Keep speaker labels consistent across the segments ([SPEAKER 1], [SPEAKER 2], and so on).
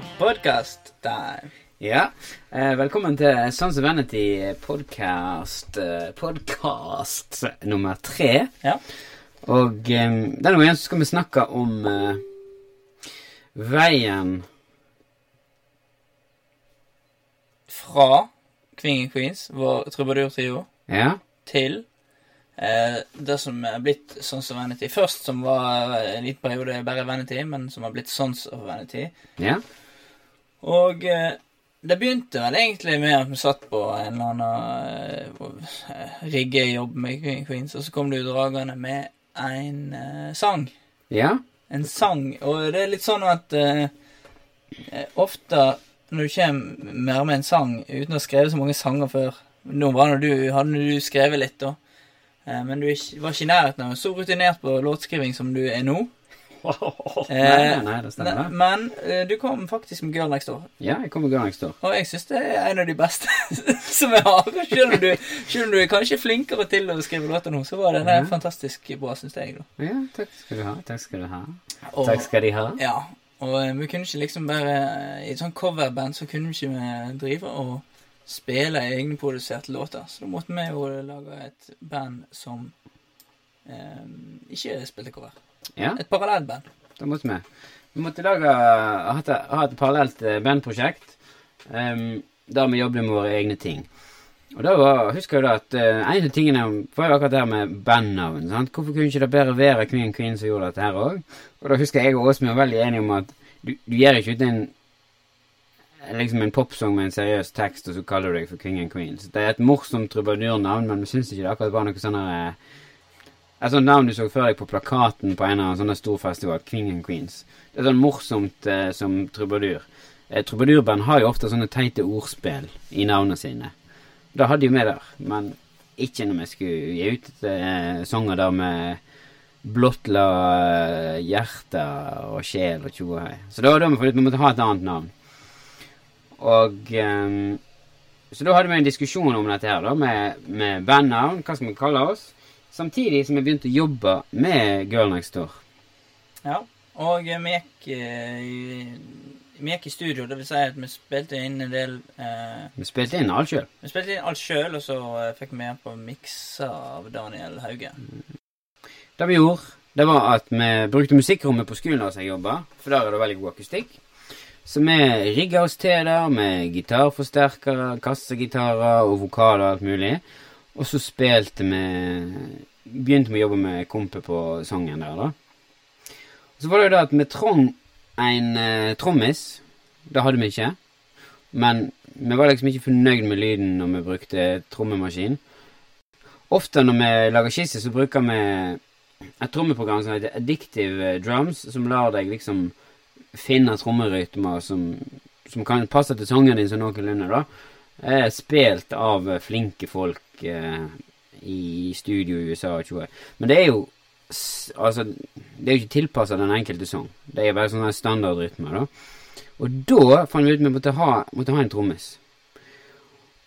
[SPEAKER 1] Podcast time.
[SPEAKER 2] Ja, eh, velkommen til Sons of Vanity podcast, eh, podcast nummer tre.
[SPEAKER 1] Ja.
[SPEAKER 2] Og eh, denne gangen så skal vi snakke om eh, veien
[SPEAKER 1] Fra Kvingen Queens, vår trubadur-trio,
[SPEAKER 2] Ja,
[SPEAKER 1] til eh, det som er blitt Sons of Vanity. Først som var en liten periode bare Vanity, men som har blitt Sons of Vanity.
[SPEAKER 2] ja,
[SPEAKER 1] Og eh, det begynte vel egentlig med at vi satt på en eller annen eh, riggejobb med King and Queens, og så kom du dragende med en eh, sang.
[SPEAKER 2] ja,
[SPEAKER 1] En sang, og det er litt sånn at eh, ofte når du kommer mer med en sang uten å ha skrevet så mange sanger før Nå var det du, hadde du skrevet litt, da. Men du var ikke i nærheten av så rutinert på låtskriving som du er nå.
[SPEAKER 2] nei, nei, nei, det stemmer
[SPEAKER 1] Ne- Men eh, du kom faktisk med Girl Next Door.
[SPEAKER 2] Ja, jeg kom med Girl next door.
[SPEAKER 1] Og jeg syns det er en av de beste som jeg har. Selv om, du, selv om du er kanskje flinkere til å skrive låter nå, så var den der
[SPEAKER 2] Mhm.
[SPEAKER 1] fantastisk bra, syns jeg. da.
[SPEAKER 2] Ja, takk skal du ha, takk skal du ha.
[SPEAKER 1] Og-
[SPEAKER 2] Takk skal de ha.
[SPEAKER 1] Ja, og eh, vi kunne ikke liksom bare I et sånt coverband så kunne vi ikke drive og spille egenproduserte låter. Så da måtte vi jo lage et band som eh, ikke spilte cover.
[SPEAKER 2] Ja,
[SPEAKER 1] Et parallellband.
[SPEAKER 2] da måtte vi. Vi måtte lage, ha ha et parallelt eh, bandprosjekt, um, der vi jobbet med våre egne ting. Og da var, husker jeg da at uh, en av tingene var jo akkurat det her med bandnavn. sant? Hvorfor kunne ikke det bedre være Queen Queen som gjorde dette her òg? Og da husker jeg og Åsmund var veldig enige om at du, du gjør ikke ut en liksom en popsang med en seriøs tekst, og så kaller du deg for King and Queens. Det er et morsomt trubadurnavn, men vi syns ikke det akkurat var noe sånn her, eh, Et sånt navn du så før deg på plakaten på en eller annen sånn stor festival. King and Queens. Det er sånn morsomt eh, som trubadur. Eh, Trubadurband har jo ofte sånne teite ordspill i navnene sine. Det hadde jo med der, men ikke når vi skulle gi ut eh, sanger der med blottla eh, hjerte og sjel og tjo. Så da det vi ut vi måtte ha et annet navn. Og eh, Så da hadde vi en diskusjon om dette her, da, med, med bandnavn. Hva skal vi kalle oss? Samtidig som jeg begynte å jobbe med Girl Next Door.
[SPEAKER 1] Ja. Og vi gikk, eh, vi gikk i studio, det vil si at vi spilte inn en del eh,
[SPEAKER 2] Vi spilte inn alt sjøl.
[SPEAKER 1] Vi spilte inn alt sjøl, og så eh, fikk vi med på mikser av Daniel Hauge.
[SPEAKER 2] Det vi gjorde, det var at vi brukte musikkrommet på skolen der jeg jobba, for der er det veldig god akustikk. Så vi rigga oss til der med gitarforsterkere, kassegitarer og vokaler og alt mulig. Og så spilte vi Begynte vi å jobbe med kompet på sangen der, da. Så var det jo det at vi trong en eh, trommis. Det hadde vi ikke. Men vi var liksom ikke fornøyd med lyden når vi brukte trommemaskin. Ofte når vi lager skisse, så bruker vi et trommeprogram som heter Addictive Drums, som lar deg liksom finne trommerytmer som, som kan passe til sangen din sånn noenlunde, da. Er spilt av flinke folk eh, i studio i USA og tjoe. Men det er jo Altså, det er jo ikke tilpassa den enkelte sang. Det er bare sånne standardrytmer, da. Og da fant vi ut at vi måtte ha, måtte ha en trommis.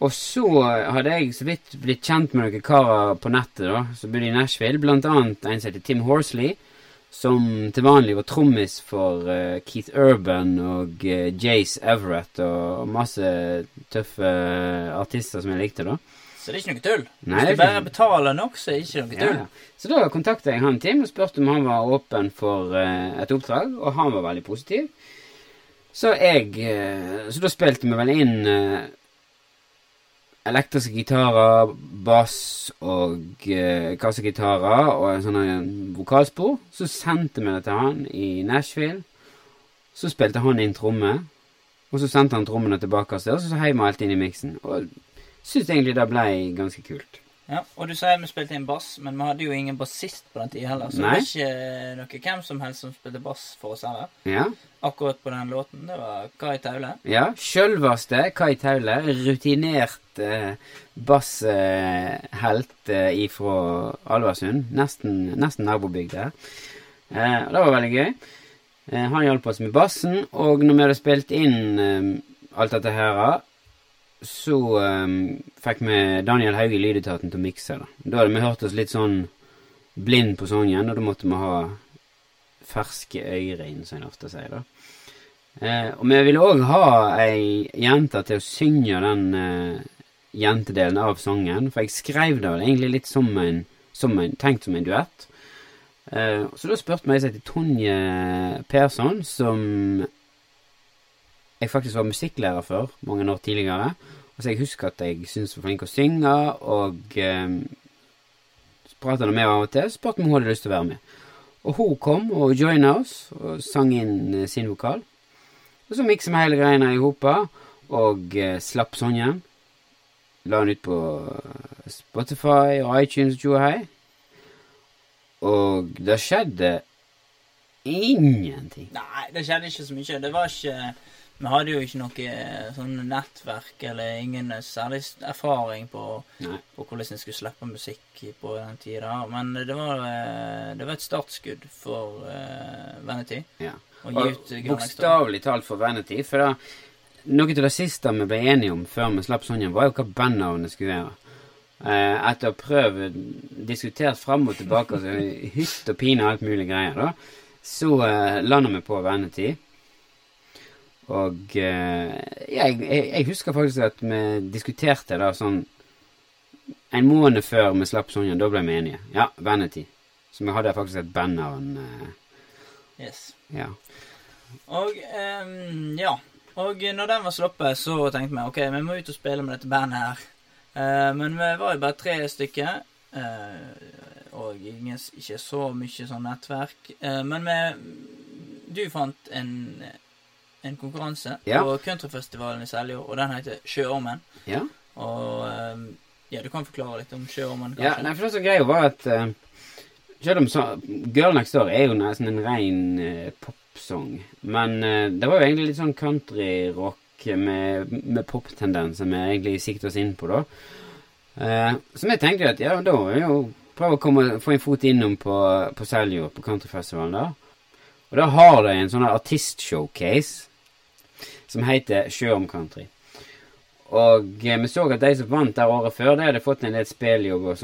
[SPEAKER 2] Og så hadde jeg så vidt blitt kjent med noen karer på nettet da, som bodde i Nashville, blant annet en som heter Tim Horsley, som til vanlig var trommis for uh, Keith Urban og uh, Jace Everett og masse tøffe artister som jeg likte, da.
[SPEAKER 1] Så det er ikke noe tull.
[SPEAKER 2] Nei,
[SPEAKER 1] Hvis du bare
[SPEAKER 2] ikke-
[SPEAKER 1] betaler nok, så er det ikke noe tull.
[SPEAKER 2] ja. Så da kontakta jeg han Tim og spurte om han var åpen for uh, et oppdrag, og han var veldig positiv. Så jeg Så da spilte vi vel inn elektriske gitarer, bass og eh, kassegitarer og en sånn en vokalspor. Så sendte vi det til han i Nashville. Så spilte han inn tromme. Og så sendte han trommene tilbake og så heiv vi alt inn i miksen. Og syns egentlig det ble ganske kult.
[SPEAKER 1] Ja, og du sier vi spilte inn bass, men vi hadde jo ingen bassist på den tida heller. Så
[SPEAKER 2] Nei.
[SPEAKER 1] det var ikke noe hvem som helst som spilte bass for oss heller.
[SPEAKER 2] Ja.
[SPEAKER 1] Akkurat på den låten. Det var Kai Taule.
[SPEAKER 2] Ja, sjølveste Kai Taule. Rutinert eh, basshelt eh, ifra Alversund. Nesten, nesten nabobygd der. Eh, det var veldig gøy. Eh, han hjalp oss med bassen, og når vi hadde spilt inn eh, alt dette her, så um, fikk vi Daniel Hauge i Lydetaten til å mikse Da Da hadde vi hørt oss litt sånn blind på sangen, og da måtte vi ha ferske øyre inn, som en ofte sier. da. Eh, og vi ville òg ha ei jente til å synge den eh, jentedelen av sangen. For jeg skrev det egentlig litt som en, som en tenkt som en duett. Eh, så da spurte vi som heter Tonje Persson, som jeg faktisk var musikklærer før, mange år tidligere. Og så jeg husker at jeg syntes var flink å synge, og eh, så prata med av og til. Så spurte om hun hadde lyst til å være med. Og hun kom og joina oss og sang inn eh, sin vokal. Og så miksa vi hele greiene i hopa og eh, slapp sangen. La den ut på eh, Spotify og iTunes og hei. Og det skjedde ingenting.
[SPEAKER 1] Nei, det skjedde ikke så mye. Det var ikke Vi hadde jo ikke noe eh, sånn nettverk eller ingen særlig erfaring på, på hvordan en skulle slippe musikk på den tida. Men det var, eh, det var et startskudd for uh, Vanity
[SPEAKER 2] Ja. Og,
[SPEAKER 1] Og
[SPEAKER 2] bokstavelig talt for Vanity. For da, noe av det siste vi ble enige om før vi slapp Sonja, var jo hva bandnavnet skulle være. Uh, etter å ha prøvd, diskutert fram og tilbake, altså, hytt og pine og alt mulig greier, da, så uh, landa vi på Vanity. Og eh, jeg, jeg, husker faktisk at vi diskuterte da sånn en måned før vi slapp Sonja, Da ble vi enige. Ja, Vanity. Så vi hadde faktisk et bandnavn. eh,
[SPEAKER 1] Yes.
[SPEAKER 2] ja.
[SPEAKER 1] Og ehm, ja. Og når den var sluppet, så tenkte vi ok, vi må ut og spille med dette bandet her. Eh, men vi var jo bare tre stykker. eh, og ingen, ikke så mye sånn nettverk. Eh, men vi Du fant en, en konkurranse
[SPEAKER 2] Ja.
[SPEAKER 1] på countryfestivalen i Seljord, og den heter Sjøormen.
[SPEAKER 2] ja.
[SPEAKER 1] Og ehm, ja, du kan forklare litt om Sjøormen,
[SPEAKER 2] Ja,
[SPEAKER 1] kanskje?
[SPEAKER 2] nei, for det som greia var at uh, Selv om så, Girl Next Door er jo nesten en ren uh, popsang, men uh, det var jo egentlig litt sånn countryrock med, med poptendenser vi egentlig siktet oss inn på, da. Uh, så vi tenkte at ja, da må vi jo prøve å komme, få en fot innom på, på Seljord, på countryfestivalen da. Og da har de en sånn artistshowcase som heter Sjøom Country. Og eh, vi så at de som vant der året før, de hadde fått en del spilljobber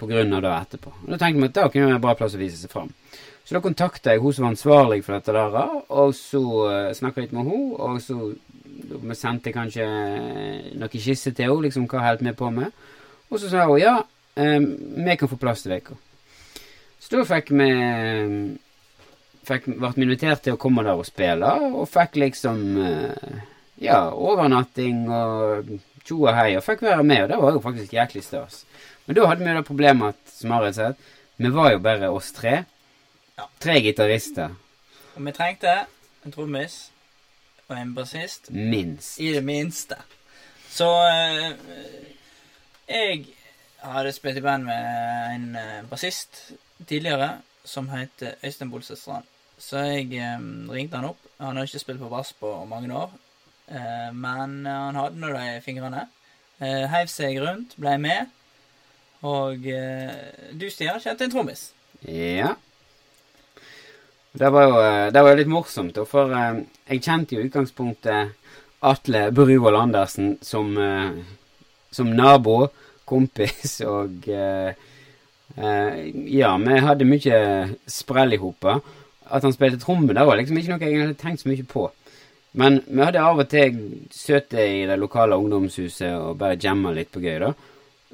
[SPEAKER 2] pga. det etterpå. Og Da tenkte vi at da kunne det være en bra plass å vise seg fram. Så da kontakta jeg hun som var ansvarlig for dette der, og så uh, snakka litt med hun, og så vi sendte kanskje eh, noen skisser til henne, liksom hva holdt vi på med. Og så sa hun ja, eh, vi kan få plass til dere. Så da fikk vi fikk, ble invitert til å komme der og spille, og fikk liksom eh, ja, overnatting og tjo og hei, og fikk være med, og det var jo faktisk jæklig stas. Men da hadde vi jo det problemet at, som Arild sa, vi var jo bare oss tre.
[SPEAKER 1] Ja.
[SPEAKER 2] Tre gitarister,
[SPEAKER 1] Og vi trengte en trommis og en bassist.
[SPEAKER 2] minst.
[SPEAKER 1] I det minste. Så eh, jeg hadde spilt i band med en eh, bassist tidligere som het Øystein Bolseth Strand. Så jeg eh, ringte han opp. Han har ikke spilt på bass på mange år, eh, men han hadde nå de fingrene. Eh, heiv seg rundt, ble med. Og eh, du, Stian, kjente en trommis.
[SPEAKER 2] Ja. Det var jo eh, det var litt morsomt, for eh, jeg kjente jo i utgangspunktet Atle Bruvoll Andersen som, som nabo, kompis og Ja, vi hadde mye sprell i hopet. At han spilte tromme, det var liksom ikke noe jeg hadde tenkt så mye på. Men vi hadde av og til søte i det lokale ungdomshuset og bare jamma litt på gøy, da.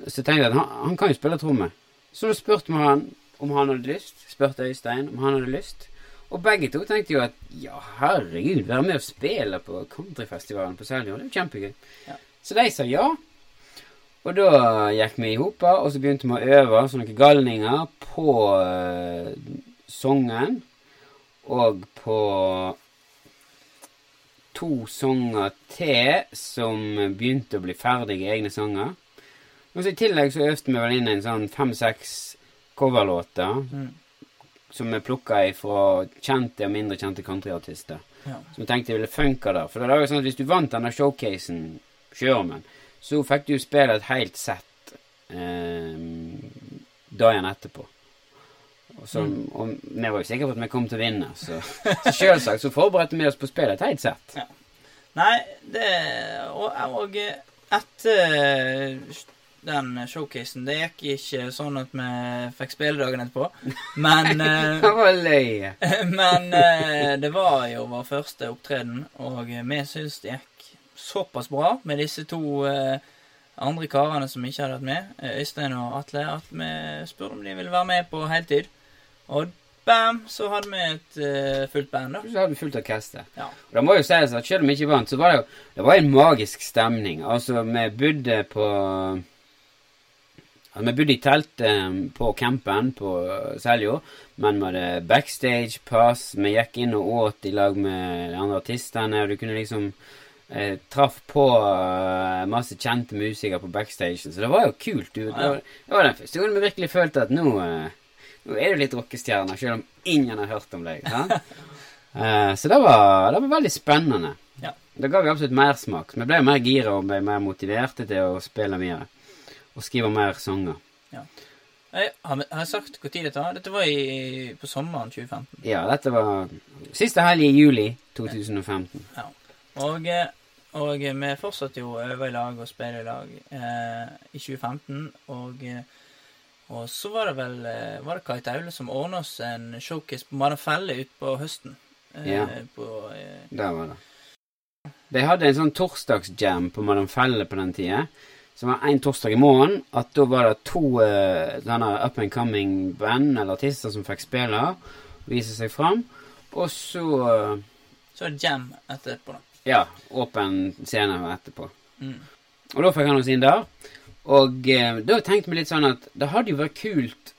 [SPEAKER 2] Så tenkte jeg at han, han kan jo spille tromme. Så da spurte vi han om han hadde lyst. Spurte Øystein om han hadde lyst. Og begge to tenkte jo at ja, herregud, være med og spille på countryfestivalen på Seljord, det er jo kjempegøy.
[SPEAKER 1] Ja.
[SPEAKER 2] Så de sa ja. Og da gikk vi i hopa, og så begynte vi å øve som noen galninger på uh, sangen. Og på to sanger til som begynte å bli ferdige egne sanger. Og så I tillegg så øvde vi vel inn en sånn fem-seks coverlåter
[SPEAKER 1] Mm.
[SPEAKER 2] som vi plukka fra kjente og mindre kjente countryartister.
[SPEAKER 1] Ja.
[SPEAKER 2] Som vi tenkte ville funka der. For det var jo sånn at hvis du vant denne showcasen, Sjøormen, så fikk du spille et helt sett eh, dagen etterpå. Så,
[SPEAKER 1] Mm.
[SPEAKER 2] og vi var jo sikre på at vi kom til å vinne, så, så selvsagt så forberedte vi oss på å spille et helt sett.
[SPEAKER 1] Nei, det Og, og etter den showcasen. Det gikk ikke sånn at vi fikk spille dagen etterpå, men eh,
[SPEAKER 2] Det var løye.
[SPEAKER 1] Men eh, det var jo vår første opptreden, og vi syns det gikk såpass bra med disse to eh, andre karene som ikke hadde vært med, eh, Øystein og Atle, at vi spurte om de ville være med på heltid. Og bam, så hadde vi et uh, fullt band, da.
[SPEAKER 2] Så hadde vi fullt orkester.
[SPEAKER 1] Ja.
[SPEAKER 2] Og det må jo sies at selv om vi ikke vant, så var det jo det var en magisk stemning. Altså, vi bodde på altså, Vi bodde i telt um, på campen på Seljo, men vi hadde backstage-pass. Vi gikk inn og åt i lag med de andre artistene, og du kunne liksom eh, Traff på uh, masse kjente musikere på backstagen, så det var jo kult. Du, det, var, det var den første gangen vi virkelig følte at nå eh, nå er du litt rockestjerne, selv om ingen har hørt om deg. Eh, så det var, det var veldig spennende.
[SPEAKER 1] Ja.
[SPEAKER 2] Det ga vi absolutt mersmak. Vi ble mer gira og ble mer motiverte til å spille mer. Og skrive mer sanger.
[SPEAKER 1] Jeg har, har jeg sagt tid dette var? Dette var i, på sommeren 2015.
[SPEAKER 2] Ja, dette var siste helg i juli 2015.
[SPEAKER 1] Og, eh, og vi fortsatte jo å øve i lag og spille i lag eh, i 2015. Og, eh, og så var det vel eh, Var det Kai Taule som ordna oss en showcase på Marafelle utpå høsten. Eh,
[SPEAKER 2] Ja.
[SPEAKER 1] På, eh,
[SPEAKER 2] Der var det. De hadde en sånn torsdagsjam på Madam Felle på den tida. Som var én torsdag i måneden. At da var det to uh, denne up and coming band eller artister som fikk spille. Vise seg fram. Og så eh,
[SPEAKER 1] så var det jam etterpå, da.
[SPEAKER 2] Ja, åpen scene etterpå.
[SPEAKER 1] Mm.
[SPEAKER 2] Og da fikk han oss inn der. Og eh, da tenkte vi litt sånn at det hadde jo vært kult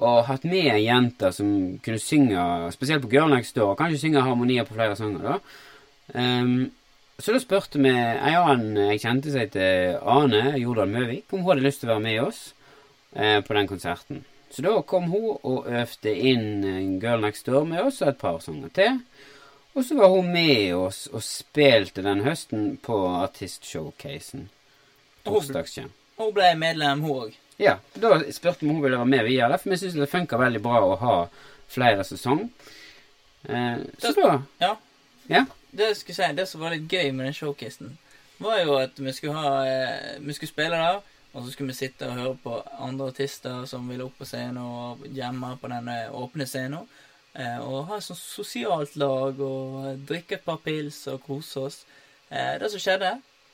[SPEAKER 2] å hatt med jenter som kunne synge, spesielt på Girl Next Door, kanskje synge harmonier på flere sanger, da. Um, så da spurte vi ei annen jeg kjente seg til Ane Jordal Møvik, om hun hadde lyst til å være med oss eh, på den konserten. Så da kom hun og øvde inn eh, Girl Next Door med oss og et par sanger til. Og så var hun med oss og spilte den høsten på artistshowcasen. Torsdagsjam.
[SPEAKER 1] Hun ble medlem, hun òg.
[SPEAKER 2] Ja, da spurte vi om hun ville være med videre, for vi syns det funker veldig bra å ha flere sesong. Eh, så da
[SPEAKER 1] Ja.
[SPEAKER 2] Ja.
[SPEAKER 1] Det jeg skulle si, det som var litt gøy med den showcasen, var jo at vi skulle ha eh, Vi skulle spille der, og så skulle vi sitte og høre på andre artister som ville opp på scenen og hjemme på den eh, åpne scenen. Eh, og ha et sånt sosialt lag og drikke et par pils og kose oss. Eh, det som skjedde,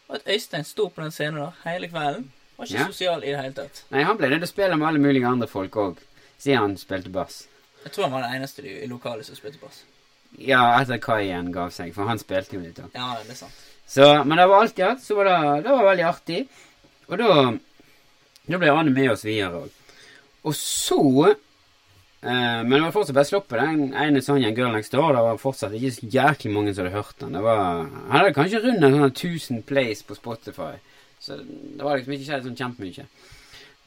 [SPEAKER 1] var at Øystein sto på den scenen der hele kvelden. Var ikke
[SPEAKER 2] Ja.
[SPEAKER 1] sosial i det hele tatt.
[SPEAKER 2] Nei, han ble nødt til å spille med alle mulige andre folk òg, siden han spilte bass.
[SPEAKER 1] Jeg tror han var den eneste i lokalet som spilte bass.
[SPEAKER 2] Ja, etter Kaien gav seg, for han spilte jo litt òg.
[SPEAKER 1] Ja, det er sant.
[SPEAKER 2] Så, men det var alt i alt, så var det, det var veldig artig. Og da Da ble Ane med oss videre òg. Og så Uh, Men det var fortsatt bare sloppet. den ene sangen Girl Next Door. Det var fortsatt ikke så jæklig mange som hadde hørt den. Det var Han hadde kanskje rundt sånn 1000 plays på Spotify. Så det var liksom ikke skjedd sånn kjempemye.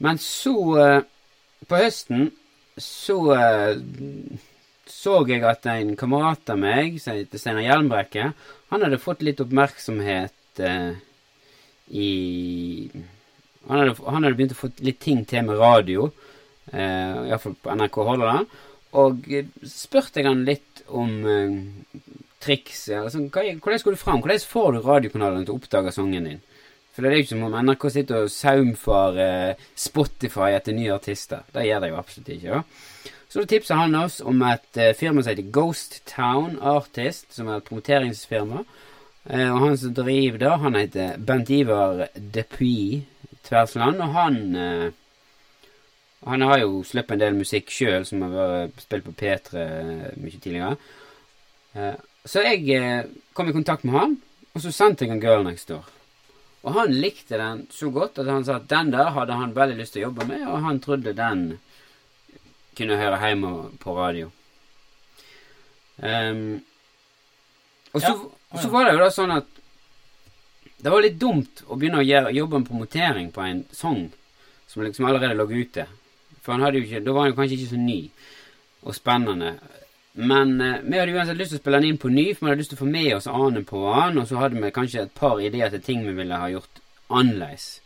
[SPEAKER 2] Men så, eh, på høsten, så eh, så jeg at en kamerat av meg, som heter Steinar Hjelmbrekke, han hadde fått litt oppmerksomhet eh, i han hadde, han hadde begynt å få litt ting til med radio, eh, iallfall på NRK Hordaland. Og spurte jeg han litt om eh, triks. Altså, hva, hvordan går du fram? Hvordan får du radiokanalen til å oppdage sangen din? For det er jo ikke som om NRK sitter og saumfarer eh, Spotify etter nye artister. Det gjør de jo absolutt ikke. Ja. Så tipsa han oss om et eh, firma som heter Ghost Town Artist, som er et promoteringsfirma. Eh, og han som driver det, han heter Bent Ivar Depuy Tversland, og han Han har jo sluppet en del musikk sjøl, som har vært spilt på P3 mye tidligere. Så jeg kom i kontakt med han, og så sendte jeg en Girl Next Door. Og han likte den så godt at han sa at den der hadde han veldig lyst til å jobbe med, og han trodde den kunne høre hjemme på radio. Um, og så,
[SPEAKER 1] Ja.
[SPEAKER 2] så var det jo da sånn at det var litt dumt å begynne å gjøre, jobbe med promotering på en sang som liksom allerede lå ute. For han hadde jo ikke, da var han jo kanskje ikke så ny og spennende. Men eh, vi hadde uansett lyst til å spille den inn på ny, for vi hadde lyst til å få med oss Ane på den. og så hadde vi kanskje et par ideer til ting vi ville ha gjort annerledes.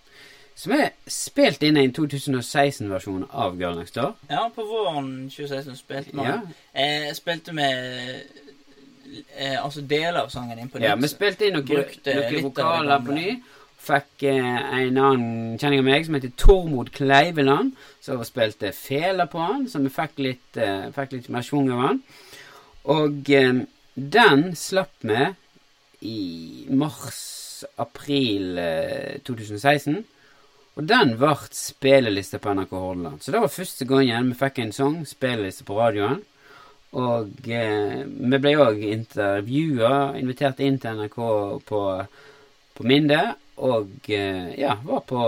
[SPEAKER 2] Så vi spilte inn en 2016-versjon av Girl Next Door.
[SPEAKER 1] Ja, på våren 2016 spilte vi
[SPEAKER 2] Ja.
[SPEAKER 1] eh, Spilte med eh, altså deler av sangen inn på nytt.
[SPEAKER 2] Ja, vi spilte inn noen, noen vokaler på ny. Fikk eh, en annen kjenning av meg som heter Tormod Kleiveland, som spilte fele på han, så vi fikk litt, eh, fikk litt mer schwung av han. Og eh, den slapp vi i mars-april eh, 2016. Og den ble spilleliste på NRK Hordaland. Så det var første gangen vi fikk en sang, spilleliste på radioen. Og eh, vi ble òg intervjua, invitert inn til NRK på, på Minde. Og eh, ja, var på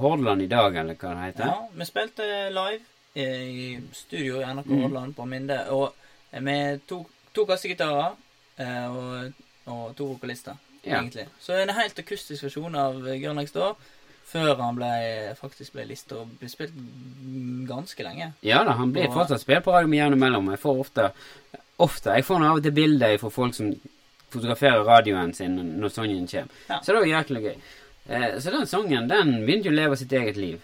[SPEAKER 2] Hordaland i dag, eller hva det heter.
[SPEAKER 1] Ja, vi spilte live eh, i studio i NRK
[SPEAKER 2] Mm.
[SPEAKER 1] Hordaland på Minde. Og vi med to, kassegitarer eh, og, og to vokalister,
[SPEAKER 2] Ja.
[SPEAKER 1] egentlig. Så en helt akustisk versjon av Girl Next Door. Før han ble, faktisk ble lista og ble spilt ganske lenge.
[SPEAKER 2] Ja da, han blir
[SPEAKER 1] Og-
[SPEAKER 2] fortsatt spilt på radio med jevne mellom. Jeg får ofte, ofte Jeg får av og til bilder fra folk som fotograferer radioen sin når sangen kommer.
[SPEAKER 1] Ja.
[SPEAKER 2] Så det var jæklig gøy. Eh, så den sangen den begynte jo å leve sitt eget liv.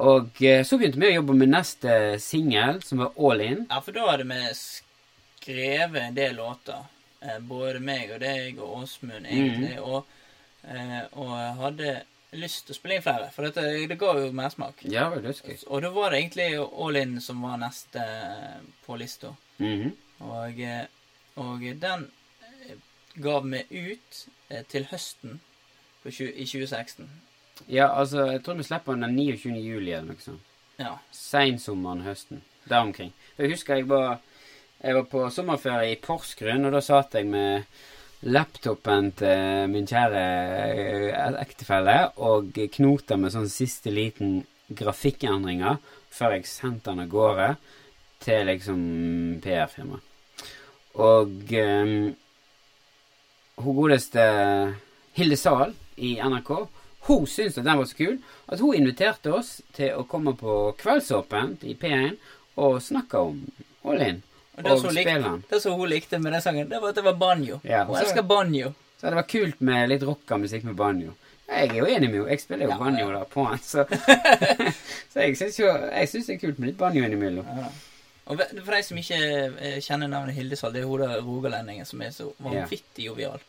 [SPEAKER 2] Og eh, så begynte vi å jobbe med neste singel, som var All In.
[SPEAKER 1] Ja, for da hadde vi skrevet en del låter. Eh, både meg og deg og Åsmund, egentlig.
[SPEAKER 2] Mm.
[SPEAKER 1] Og, og hadde lyst til å spille inn flere, for dette, det ga jo mersmak.
[SPEAKER 2] Ja, det var dødsgøy.
[SPEAKER 1] Og da var det egentlig All In som var neste på lista.
[SPEAKER 2] Mhm.
[SPEAKER 1] Og, og den gav vi ut eh, til høsten på tjue- i 2016.
[SPEAKER 2] Ja, altså, jeg tror vi slipper den den 29. juli eller noe sånt.
[SPEAKER 1] Ja.
[SPEAKER 2] Seinsommeren, høsten. Der omkring. Jeg husker jeg var, jeg var på sommerferie i Porsgrunn, og da satt jeg med laptopen til min kjære eh, ektefelle og knota med sånn siste liten grafikkendringer før jeg sendte den av gårde til liksom PR-firma. Og eh, hun godeste Hilde Sahl i NRK hun syntes at den var så kul at hun inviterte oss til å komme på Kveldsåpent i P1 og snakke om All In.
[SPEAKER 1] Og det
[SPEAKER 2] Og
[SPEAKER 1] som, likte, det som hun likte med den sangen, det var at det var banjo.
[SPEAKER 2] Ja,
[SPEAKER 1] hun elsker banjo.
[SPEAKER 2] Så det var kult med litt rocka musikk med banjo. Jeg er jo enig med henne. Jeg spiller jo
[SPEAKER 1] Ja,
[SPEAKER 2] banjo da på den, så Så jeg syns det er kult med litt banjo innimellom.
[SPEAKER 1] Ja. Og for de som ikke eh, kjenner navnet Hildesal, det er hun der rogalendingen som er så vanvittig jovial.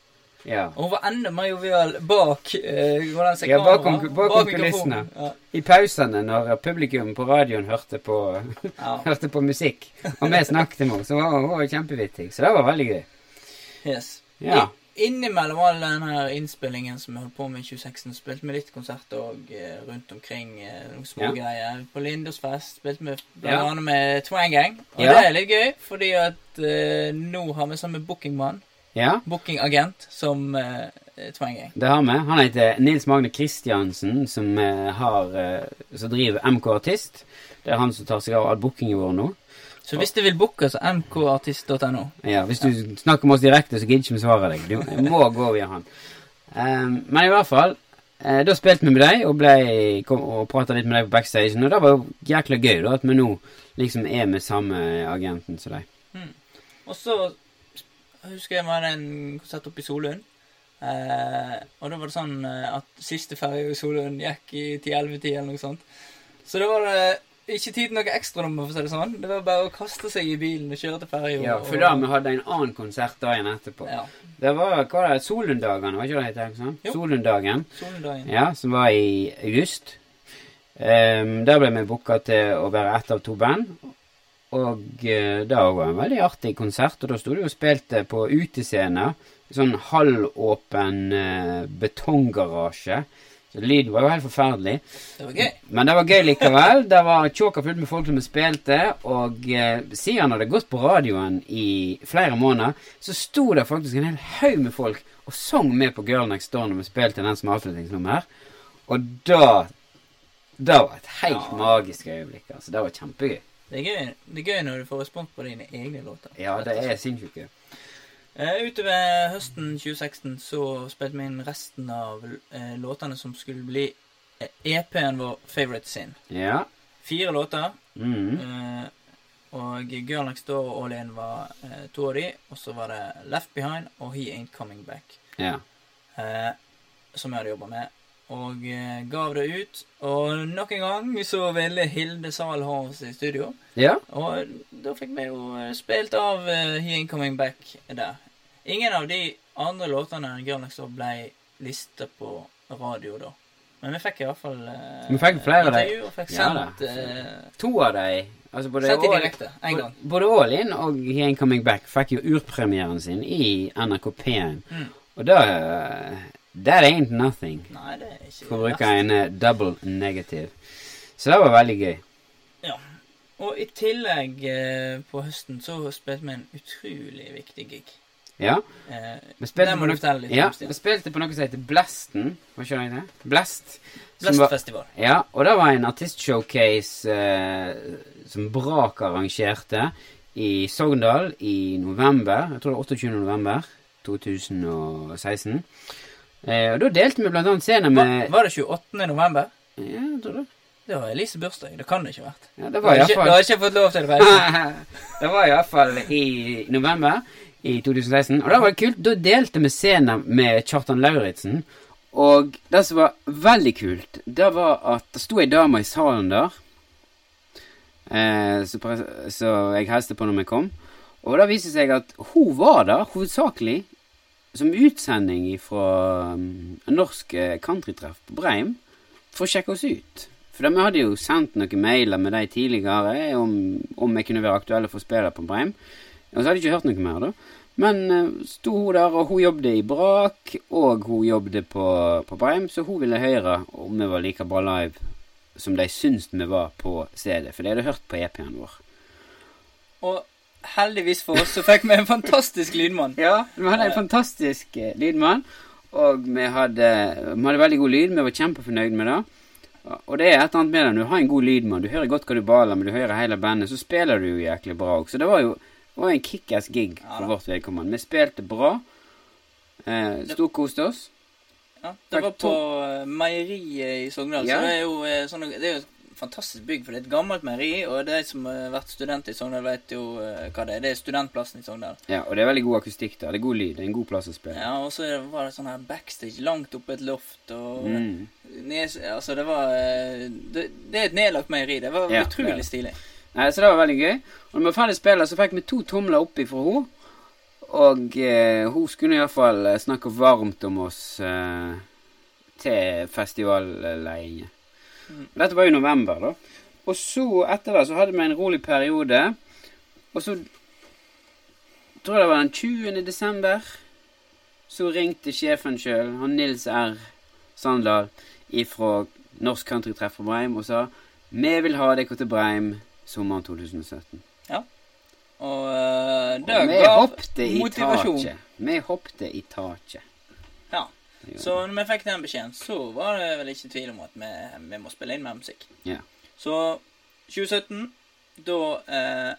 [SPEAKER 2] Ja.
[SPEAKER 1] Og hun var enda mer jovial bak eh, hvordan ser
[SPEAKER 2] Ja,
[SPEAKER 1] kamera,
[SPEAKER 2] bakom- bak,
[SPEAKER 1] bak
[SPEAKER 2] kulissene.
[SPEAKER 1] Ja.
[SPEAKER 2] I pausene, når publikum på radioen hørte på,
[SPEAKER 1] Ja.
[SPEAKER 2] hørte på musikk, og vi snakket med henne, så var hun var kjempevittig. Så det var veldig gøy.
[SPEAKER 1] Yes.
[SPEAKER 2] Ja.
[SPEAKER 1] I, innimellom all denne innspillingen som vi holdt på med i 2016, spilte vi litt konserter og, eh, rundt omkring. Eh, noen små
[SPEAKER 2] Ja.
[SPEAKER 1] greier. På Lindåsfest spilte vi blant annet med Twang Gang. Og det er litt gøy, fordi at eh, nå har vi sammen med bookingmann,
[SPEAKER 2] Ja,
[SPEAKER 1] bookingagent, som uh, tvang jeg.
[SPEAKER 2] det har vi. Han heter Nils Magne Kristiansen, som, uh, har, eh, som driver MK Artist. Det er han som tar seg av all bookingen vår nå.
[SPEAKER 1] Så hvis du vil booke, så mkartist.no.
[SPEAKER 2] Ja, Hvis du snakker med oss direkte, så gidder ikke vi svare deg. Du må gå via han. Um, men i hvert fall, eh, da spilte vi med deg og, ble, kom, og prata litt med deg på backstagen. Og det var jo jækla gøy da, at vi nå liksom er med samme agenten som deg.
[SPEAKER 1] Og så husker jeg var en konsert oppe i Solund. Eh, og da var det sånn eh, at siste ferje i Solund gikk i 10-11-10 eller noe sånt. Så da var det ikke tid til noe ekstranummer, for å si det sånn. Det var bare å kaste seg i bilen og kjøre til ferja.
[SPEAKER 2] Ja, for da vi hadde en annen konsert dagen etterpå.
[SPEAKER 1] Ja.
[SPEAKER 2] Det var hva det, Solundagene, var ikke det det het?
[SPEAKER 1] Sånn?
[SPEAKER 2] Solunddagen.
[SPEAKER 1] Solunddagen.
[SPEAKER 2] Ja, som var i august. Um, der ble vi booka til å være ett av to band. Og eh, det var en veldig artig konsert. Og da sto de og spilte på utescene. Sånn halvåpen uh, betonggarasje. Så lyden var jo helt forferdelig.
[SPEAKER 1] Det var gøy.
[SPEAKER 2] Men det var gøy likevel. Det var tjåka fullt med folk som spilte. Og eh, siden han hadde gått på radioen i flere måneder, så sto det faktisk en hel haug med folk og sang med på Girl Next Door når vi spilte den som avslutningsnummer. Og da Det var et helt
[SPEAKER 1] Ja.
[SPEAKER 2] magisk øyeblikk. altså. Det var kjempegøy.
[SPEAKER 1] Det er gøy. Det er gøy når du får respons på dine egne låter.
[SPEAKER 2] Ja, det er sinnssykt gøy.
[SPEAKER 1] Eh, utover høsten 2016 så spilte vi inn resten av uh, låtene som skulle bli uh, EP-en vår Favorite Sin.
[SPEAKER 2] Ja.
[SPEAKER 1] Fire låter.
[SPEAKER 2] Mm.
[SPEAKER 1] Eh, og Girl Next Door og All In var eh, to av de. Og så var det Left Behind og He Ain't Coming Back.
[SPEAKER 2] Ja.
[SPEAKER 1] Eh, som jeg hadde jobba med. Og eh, gav det ut. Og nok en gang så ville Hilde Zahl ha oss i studio.
[SPEAKER 2] Ja.
[SPEAKER 1] Og da fikk vi jo eh, spilt av eh, He Ain't Coming Back der. Ingen av de andre låtene enn Girl Next Door ble lista på radio da. Men vi fikk i hvert fall uh,
[SPEAKER 2] Vi fikk flere av
[SPEAKER 1] dem. og fikk
[SPEAKER 2] Ja uh,
[SPEAKER 1] sendt,
[SPEAKER 2] To av de, altså både
[SPEAKER 1] sendt i direkte en gang.
[SPEAKER 2] Både All In og He Ain't Coming Back fikk jo urpremieren sin i NRK P1.
[SPEAKER 1] Mm.
[SPEAKER 2] Og da That ain't nothing,
[SPEAKER 1] Nei, det er ikke
[SPEAKER 2] for å bruke en eh, double negative. Så det var veldig gøy. Ja.
[SPEAKER 1] Og i tillegg eh, på høsten så spilte vi en utrolig viktig gig.
[SPEAKER 2] Ja.
[SPEAKER 1] Eh,
[SPEAKER 2] Vi spilte, på
[SPEAKER 1] litt
[SPEAKER 2] ja, vi spilte på noe som heter Blasten. Hva skjønner jeg det? Blast.
[SPEAKER 1] Blastfestival.
[SPEAKER 2] Ja, og det var en artistshowcase eh, som Brak arrangerte i Sogndal i november. Jeg tror det var 28. november 2016. Eh, og da delte vi blant annet
[SPEAKER 1] scener
[SPEAKER 2] med
[SPEAKER 1] var det 28. november?
[SPEAKER 2] Ja, jeg tror det.
[SPEAKER 1] Det var Elise bursdag. Det kan det ikke ha vært.
[SPEAKER 2] Ja, det
[SPEAKER 1] Du
[SPEAKER 2] var
[SPEAKER 1] har ikke, du har ikke fått lov til reise.
[SPEAKER 2] Det var iallfall i november i 2016. Og da var det kult. Da delte vi scenen med Kjartan Lauritzen. Og det som var veldig kult, det var at det sto ei dame i salen der. Eh, så, så jeg hilste på når vi kom. Og det viste seg at hun var der hovedsakelig som utsending fra um, norsk eh, countrytreff på Breim for å sjekke oss ut. For vi hadde jo sendt noen mailer med de tidligere om, om vi kunne være aktuelle for å spille på Breim. Og så hadde jeg ikke hørt noe mer, da. Men uh, sto hun der, og hun jobbet i Brak, og hun jobbet på, på Breim, så hun ville høre om vi var like bra live som de syntes vi var på stedet. For de hadde hørt på EP-en vår.
[SPEAKER 1] Og heldigvis for oss så fikk vi en fantastisk lydmann.
[SPEAKER 2] Ja, vi hadde en fantastisk eh, lydmann, og vi hadde, vi hadde veldig god lyd. Vi var kjempefornøyd med det. Og det er et eller annet med det. Når du har en god lydmann, du hører godt hva du baler, men du hører hele bandet, så spiller du jo jæklig bra òg. Så det var jo det var en kickass gig for
[SPEAKER 1] ja,
[SPEAKER 2] vårt vedkommende. Vi spilte bra. Eh, Storkoste oss.
[SPEAKER 1] Ja, det var på eh, meieriet i Sogndal.
[SPEAKER 2] Ja.
[SPEAKER 1] Så det er jo eh, sånn, det er jo fantastisk bygg, for det er et gammelt meieri. Og de som har vært student i Sogndal, vet jo eh, hva det er. Det er studentplassen i Sogndal.
[SPEAKER 2] Ja, og det er veldig god akustikk der. Det er god lyd. Det er en god plass å spille.
[SPEAKER 1] Ja, og så var det sånn her backstage langt oppe et loft. Og
[SPEAKER 2] Mm.
[SPEAKER 1] ned, altså, det var eh, det, det er et nedlagt meieri. Det var
[SPEAKER 2] Ja,
[SPEAKER 1] utrolig
[SPEAKER 2] det.
[SPEAKER 1] stilig.
[SPEAKER 2] Nei, så det var veldig gøy. Og når vi var ferdig spillet, så fikk vi to tomler opp ifra henne. Og eh, hun skulle iallfall eh, snakke varmt om oss eh, til festivalleiingen. Dette var jo november, da. Og så, etter det, så hadde vi en rolig periode. Og så tror jeg det var den 20. desember, så ringte sjefen sjøl, han Nils R. Sandal ifra Norsk Countrytreff på Breim, og sa vi vil ha dere til Breim sommeren 2017. Ja.
[SPEAKER 1] Og uh, det
[SPEAKER 2] Og vi
[SPEAKER 1] ga motivasjon.
[SPEAKER 2] Vi hoppte i taket.
[SPEAKER 1] Ja. Så når vi fikk den beskjeden, så var det vel ikke tvil om at vi, vi må spille inn mer musikk.
[SPEAKER 2] Ja.
[SPEAKER 1] Så 2017, da eh,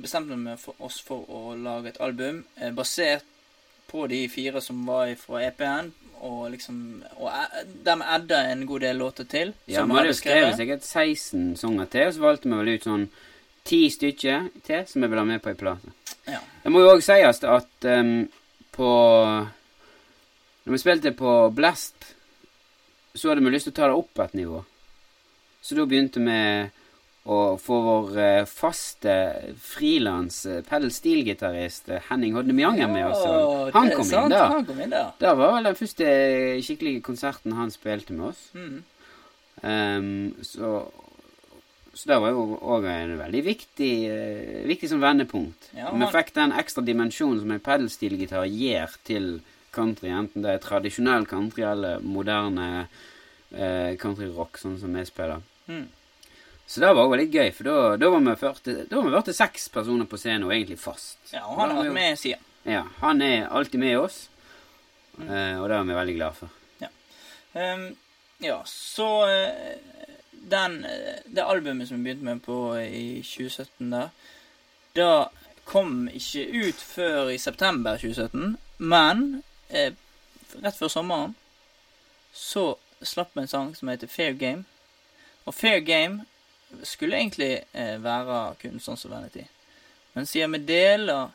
[SPEAKER 1] bestemte vi for oss for å lage et album eh, basert på de fire som var fra EP-en, og liksom Og de adda en god del låter til.
[SPEAKER 2] Ja, vi hadde jo skrevet sikkert 16 sanger til, og så valgte vi vel ut sånn 10 stykker til som vi ville ha med på ei plate.
[SPEAKER 1] Ja.
[SPEAKER 2] Det må jo òg sies at um, på Når vi spilte på Blast, så hadde vi lyst til å ta det opp et nivå. Så da begynte vi å få vår eh, faste frilans uh, pedal steel-gitarist Henning Hodne Mjanger med oss. og Han kom inn da.
[SPEAKER 1] Han kom inn der.
[SPEAKER 2] Det var vel den første skikkelige konserten han spilte med oss.
[SPEAKER 1] Mm.
[SPEAKER 2] Ehm, så, så det var jo òg en veldig viktig, eh, viktig som vendepunkt.
[SPEAKER 1] Ja,
[SPEAKER 2] Vi fikk den ekstra dimensjonen som en pedalstilgitar gir til country, enten det er tradisjonell country eller moderne eh, countryrock, sånn som vi spiller.
[SPEAKER 1] Mm.
[SPEAKER 2] Så det var også veldig gøy, for da, da var vi 40 Da var vi 46 personer på scenen, og egentlig fast.
[SPEAKER 1] Ja, og han har vært med siden.
[SPEAKER 2] Ja, han er alltid med oss,
[SPEAKER 1] Mm.
[SPEAKER 2] eh, og det er vi veldig glad for.
[SPEAKER 1] Ehm, ja, så eh, den, eh, Det albumet som vi begynte med på i 2017 der, da kom ikke ut før i september 2017, men eh, rett før sommeren så slapp vi en sang som heter Fair Game. Og Fair Game skulle egentlig eh, være kun sånn som Vanity. Men siden vi deler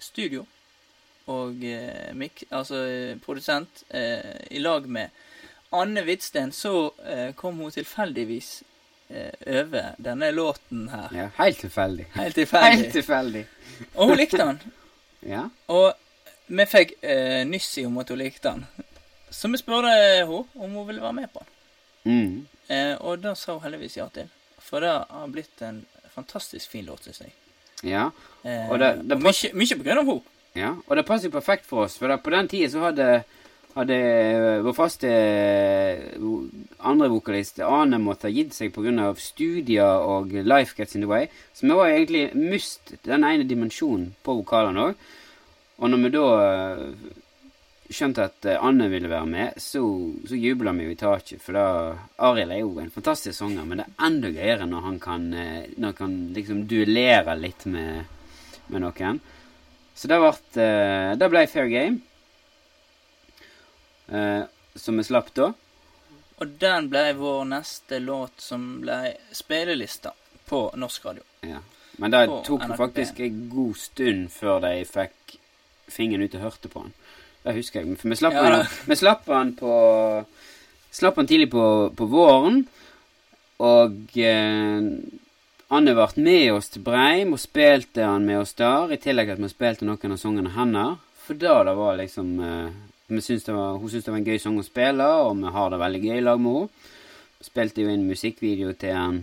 [SPEAKER 1] studio og eh, mik, altså eh, produsent eh, i lag med Anne Hvitsten, så eh, kom hun tilfeldigvis over denne låten her.
[SPEAKER 2] Ja, Helt tilfeldig.
[SPEAKER 1] Helt
[SPEAKER 2] Helt
[SPEAKER 1] tilfeldig.
[SPEAKER 2] tilfeldig.
[SPEAKER 1] Og hun likte den.
[SPEAKER 2] Ja.
[SPEAKER 1] Og vi fikk eh, nyss i om at hun likte den. Så vi spurte henne om hun ville være med på den.
[SPEAKER 2] Mm.
[SPEAKER 1] Eh, og da sa hun heldigvis ja til. For det har blitt en fantastisk fin låt, syns jeg.
[SPEAKER 2] Ja.
[SPEAKER 1] Eh,
[SPEAKER 2] Og det- det
[SPEAKER 1] og mye, mye på grunn av henne.
[SPEAKER 2] ja. Og det passer jo perfekt for oss, for på den tida så hadde hadde vår faste eh, andre vokalist Ane måtte ha gitt seg pga. studier og Life Gets In The Way. Så vi var egentlig mist den ene dimensjonen på vokalene òg. Og når vi da eh, skjønte at eh, Anne ville være med, så, så jubla vi jo i taket. For da Arild er jo en fantastisk sanger, men det er enda gøyere når han kan, eh, når han kan liksom duellere litt med, med noen. Så det ble, det ble fair game. Som vi slapp da.
[SPEAKER 1] Og den ble vår neste låt som ble spillelista på norsk radio.
[SPEAKER 2] Ja. Men det tok faktisk en god stund før de fikk fingeren ut og hørte på han. Det husker jeg. For vi slapp
[SPEAKER 1] Ja, han,
[SPEAKER 2] vi slapp han, på Slapp han tidlig på, på våren. Og eh, Anne ble med oss til Breim og spilte han med oss der. I tillegg til at vi spilte noen av sangene hennes. For da det var liksom eh, det var, Hun syntes det var en gøy sang å spille, og vi har det veldig gøy i lag med henne. Spilte jo inn musikkvideo til han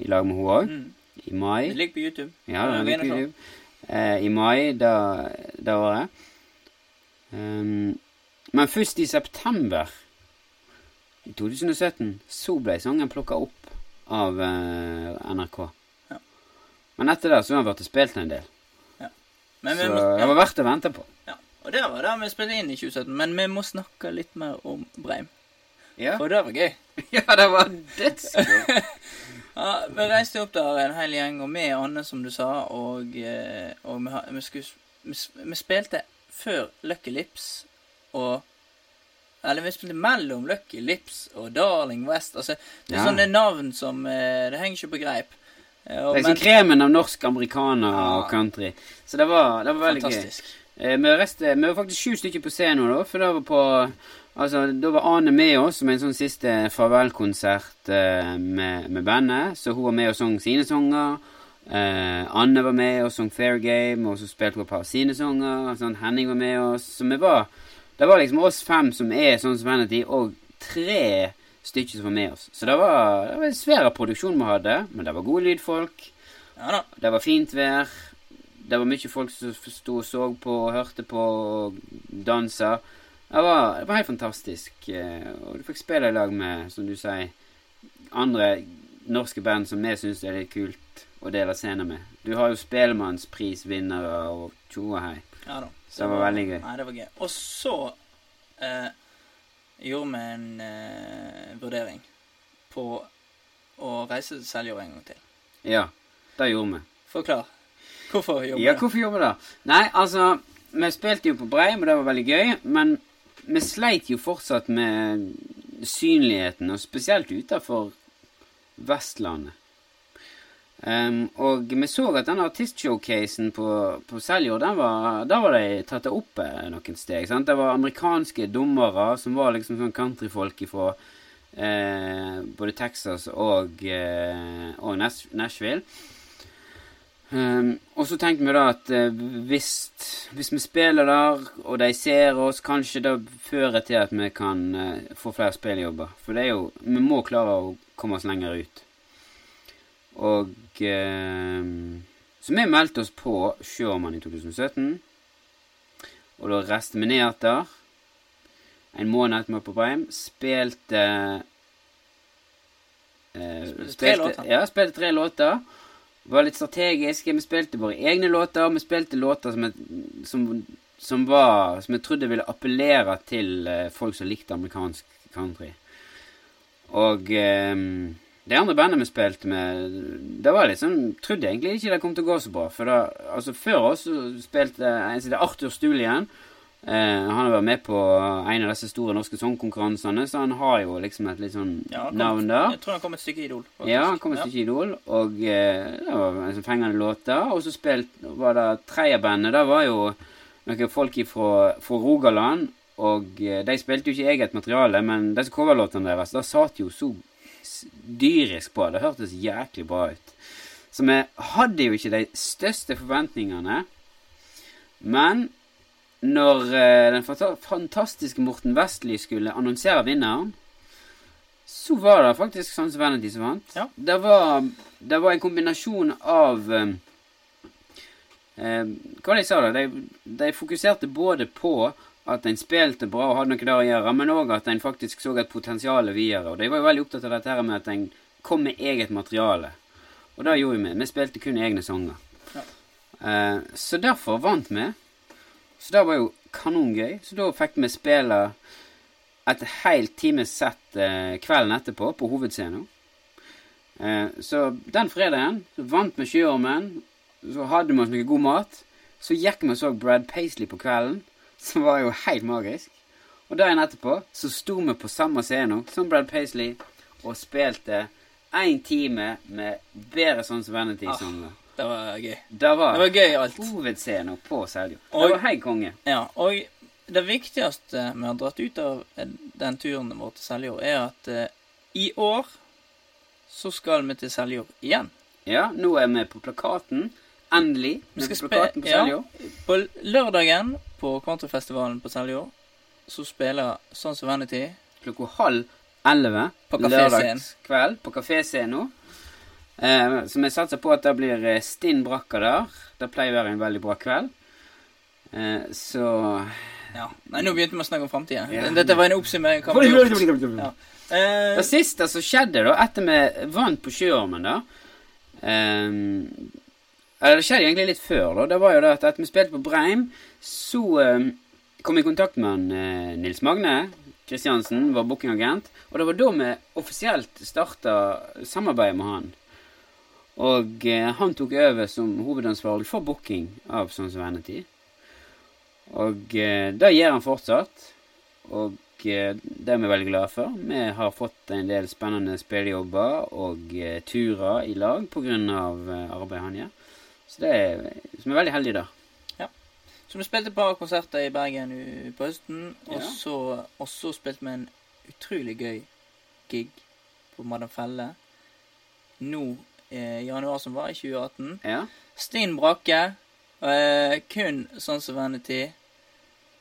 [SPEAKER 2] i lag med henne òg,
[SPEAKER 1] Mm.
[SPEAKER 2] i mai.
[SPEAKER 1] Det ligger på YouTube.
[SPEAKER 2] Ja, det
[SPEAKER 1] vi
[SPEAKER 2] er
[SPEAKER 1] er på.
[SPEAKER 2] YouTube. Eh, I mai det året. Um, men først i september i 2017 så ble sangen plukka opp av eh, NRK.
[SPEAKER 1] Ja.
[SPEAKER 2] Men etter det så har den blitt spilt en del.
[SPEAKER 1] Men vi
[SPEAKER 2] så
[SPEAKER 1] må,
[SPEAKER 2] det var verdt å vente på.
[SPEAKER 1] ja. Og det var det vi spilte inn i 2017. Men vi må snakke litt mer om Breim.
[SPEAKER 2] Ja,
[SPEAKER 1] For det var gøy.
[SPEAKER 2] ja det var dødsgøy.
[SPEAKER 1] Ja, Vi reiste opp der en hel gjeng, og med Anne, som du sa, og, eh, og vi, vi, skulle, vi, vi spilte før Lucky Lips og Eller vi spilte mellom Lucky Lips og Darling West. Altså, det er
[SPEAKER 2] Ja.
[SPEAKER 1] sånne navn som eh, Det henger ikke på greip. Eh, og-
[SPEAKER 2] Det er
[SPEAKER 1] men-
[SPEAKER 2] kremen av norsk amerikaner og country. Så det var, det var veldig gøy.
[SPEAKER 1] Fantastisk.
[SPEAKER 2] Eh, Vi, reiste, vi var faktisk sju stykker på scenen da, for da var på Altså, da var Ane med oss som en sånn siste farvelkonsert eh, med, med bandet. Så hun var med og sang sine sanger. Eh, Anne var med og sang Fair Game, og så spilte hun et par sine sanger. Sånn, Henning var med oss. Så vi var Det var liksom oss fem som er sånn som Vanity, og tre stykker som var med oss. Så det var, det var en svær produksjon vi hadde, men det var gode lydfolk.
[SPEAKER 1] Ja da.
[SPEAKER 2] Det var fint vær. Det var mye folk som sto og så på og hørte på og dansa. Det var, det var helt fantastisk. eh, Og du fikk spille i lag med, som du sier, andre norske band som vi syns er litt kult å dele scener med. Du har jo Spellemannsprisvinnere og tjo og hei.
[SPEAKER 1] Ja da.
[SPEAKER 2] Så det var veldig gøy.
[SPEAKER 1] Nei, det var gøy. Og så eh, gjorde vi en eh, vurdering på å reise til Seljord en gang til.
[SPEAKER 2] Ja, det gjorde vi.
[SPEAKER 1] Forklar. Hvorfor gjorde
[SPEAKER 2] Ja,
[SPEAKER 1] vi det?
[SPEAKER 2] hvorfor gjorde vi det? Nei, altså Vi spilte jo på Breim, og det var veldig gøy, men vi sleit jo fortsatt med synligheten, og spesielt utenfor Vestlandet. Um, og vi så at den artistshowcasen på, på Seljord, den var, de tatt opp eh, noen steg. Sant? Det var amerikanske dommere som var liksom sånn countryfolk ifra eh, både Texas og, eh, og Nash Nashville. Ehm, og så tenkte vi da at eh, hvis, hvis vi spiller der, og de ser oss, kanskje det fører til at vi kan uh, få flere spilljobber. For det er jo Vi må klare å komme oss lenger ut. Og ehm, Så vi meldte oss på Sjåmann i 2017. Og da restet ned etter. En måned etter vi var på Breim. Spilte eh,
[SPEAKER 1] Spilte tre låter.
[SPEAKER 2] Ja, spilte tre låter. Var litt strategiske. Vi spilte våre egne låter. og Vi spilte låter som, et, som, som var Som jeg trodde ville appellere til eh, folk som likte amerikansk country. Og eh, det andre bandet vi spilte med, det var liksom Trodde egentlig ikke det kom til å gå så bra. For da, altså før oss spilte en som Arthur Stulien. Eh, han har vært med på en av disse store norske sangkonkurransene, så han har jo liksom et litt sånn
[SPEAKER 1] Ja, kom-
[SPEAKER 2] navn der.
[SPEAKER 1] Jeg tror han kom et stykke Idol. faktisk.
[SPEAKER 2] Ja, han kom et stykke Idol, og eh, det var en sånn fengende låter. Og så spilt, var det tredjebandet. Det var jo noen folk fra Rogaland. Og eh, de spilte jo ikke eget materiale, men disse coverlåtene deres Da satt jo så dyrisk på. Det hørtes jæklig bra ut. Så vi hadde jo ikke de største forventningene. Men når eh, den fantastiske Morten Westli skulle annonsere vinneren, så var det faktisk Sans Vanity som vant.
[SPEAKER 1] Ja.
[SPEAKER 2] Det, var, det var en kombinasjon av eh, eh, Hva var det jeg sa, da? De, de fokuserte både på at en spilte bra og hadde noe der å gjøre, men òg at en faktisk så et potensial videre. Og de var jo veldig opptatt av dette her med at en kom med eget materiale. Og det gjorde vi. Vi spilte kun egne sanger.
[SPEAKER 1] Ja.
[SPEAKER 2] Eh, så derfor vant vi. Så det var jo kanongøy. Så da fikk vi spille et helt times sett eh, kvelden etterpå på hovedscenen. Eh, så den fredagen så vant vi Sjøormen. Så hadde vi oss noe god mat. Så gikk vi og så Brad Paisley på kvelden, som var jo helt magisk. Og dagen etterpå så sto vi på samme scene som Brad Paisley og spilte én time med bedre sånn som Vanity-sanger.
[SPEAKER 1] Det var gøy.
[SPEAKER 2] Det var,
[SPEAKER 1] Det var gøy alt.
[SPEAKER 2] hovedscenen på Seljo.
[SPEAKER 1] Og-
[SPEAKER 2] Det var hei konge.
[SPEAKER 1] Ja, og det viktigste vi har dratt ut av den turen vår til Seljord, er at uh, i år så skal vi til Seljord igjen.
[SPEAKER 2] Ja, nå er vi på plakaten. Endelig.
[SPEAKER 1] Vi skal
[SPEAKER 2] på plakaten på
[SPEAKER 1] spe- ja. På lørdagen på countryfestivalen på Seljord så spiller Sons of Vanity
[SPEAKER 2] Klokka halv elleve lørdagskveld på kaféscenen. Eh, så vi satser på at det blir eh, stinn brakka der. Det pleier å være en veldig bra kveld. Eh, så
[SPEAKER 1] Ja. Nei, nå begynte vi å snakke om framtida.
[SPEAKER 2] Ja.
[SPEAKER 1] Dette var en oppsummering. Hva vi. Ja. Eh,
[SPEAKER 2] Det siste som skjedde da, etter vi vant på Sjøormen, da ehm, Eller det skjedde egentlig litt før, da. Det var jo det at etter vi spilte på Breim, så ehm, kom i kontakt med han, Nils Magne Kristiansen, var bookingagent. Og det var da vi offisielt starta samarbeidet med han. Og eh, han tok over som hovedansvarlig for booking av Sons of Vanity. Og eh, det gjør han fortsatt. Og eh, det er vi veldig glade for. Vi har fått en del spennende spillejobber og turer i lag pga. Arbeidet han gjør. Så det er, så vi er veldig heldige der.
[SPEAKER 1] Så vi spilte et par konserter i Bergen på høsten, og
[SPEAKER 2] Ja.
[SPEAKER 1] så spilte vi en utrolig gøy gig på Madam Felle nå i januar som var, i 2018.
[SPEAKER 2] Ja.
[SPEAKER 1] Stinn brakke. Eh, kun sånn som Vanity.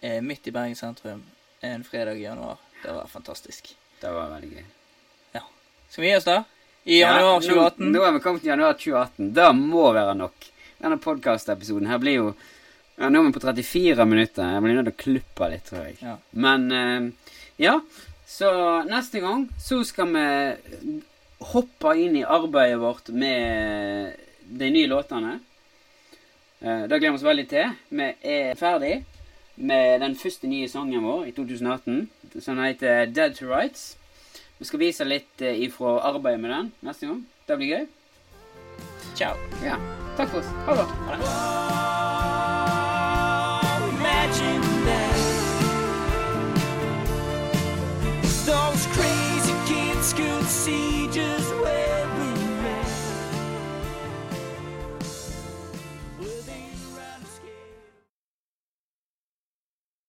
[SPEAKER 1] Eh, midt i Bergen sentrum en fredag i januar. Det var fantastisk.
[SPEAKER 2] Det var veldig gøy. Ja.
[SPEAKER 1] Skal vi gi oss da? I januar
[SPEAKER 2] Ja,
[SPEAKER 1] 2018?
[SPEAKER 2] Nå, nå er vi kommet til januar 2018. Det må være nok. Denne podkastepisoden her blir jo ja, Nå er vi på 34 minutter. Jeg blir nødt til å klippe litt, tror jeg.
[SPEAKER 1] Ja.
[SPEAKER 2] Men eh, ja. Så neste gang så skal vi hoppe inn i arbeidet vårt med de nye låtene. Eh, det gleder vi oss veldig til. Vi er ferdig med den første nye sangen vår i 2018, som heter Dead to Rights. Vi skal vise litt eh, ifra arbeidet med den neste gang. Det blir gøy.
[SPEAKER 1] Ciao.
[SPEAKER 2] Ja. Takk for oss. Ha det.
[SPEAKER 3] Imagine that those crazy kids could see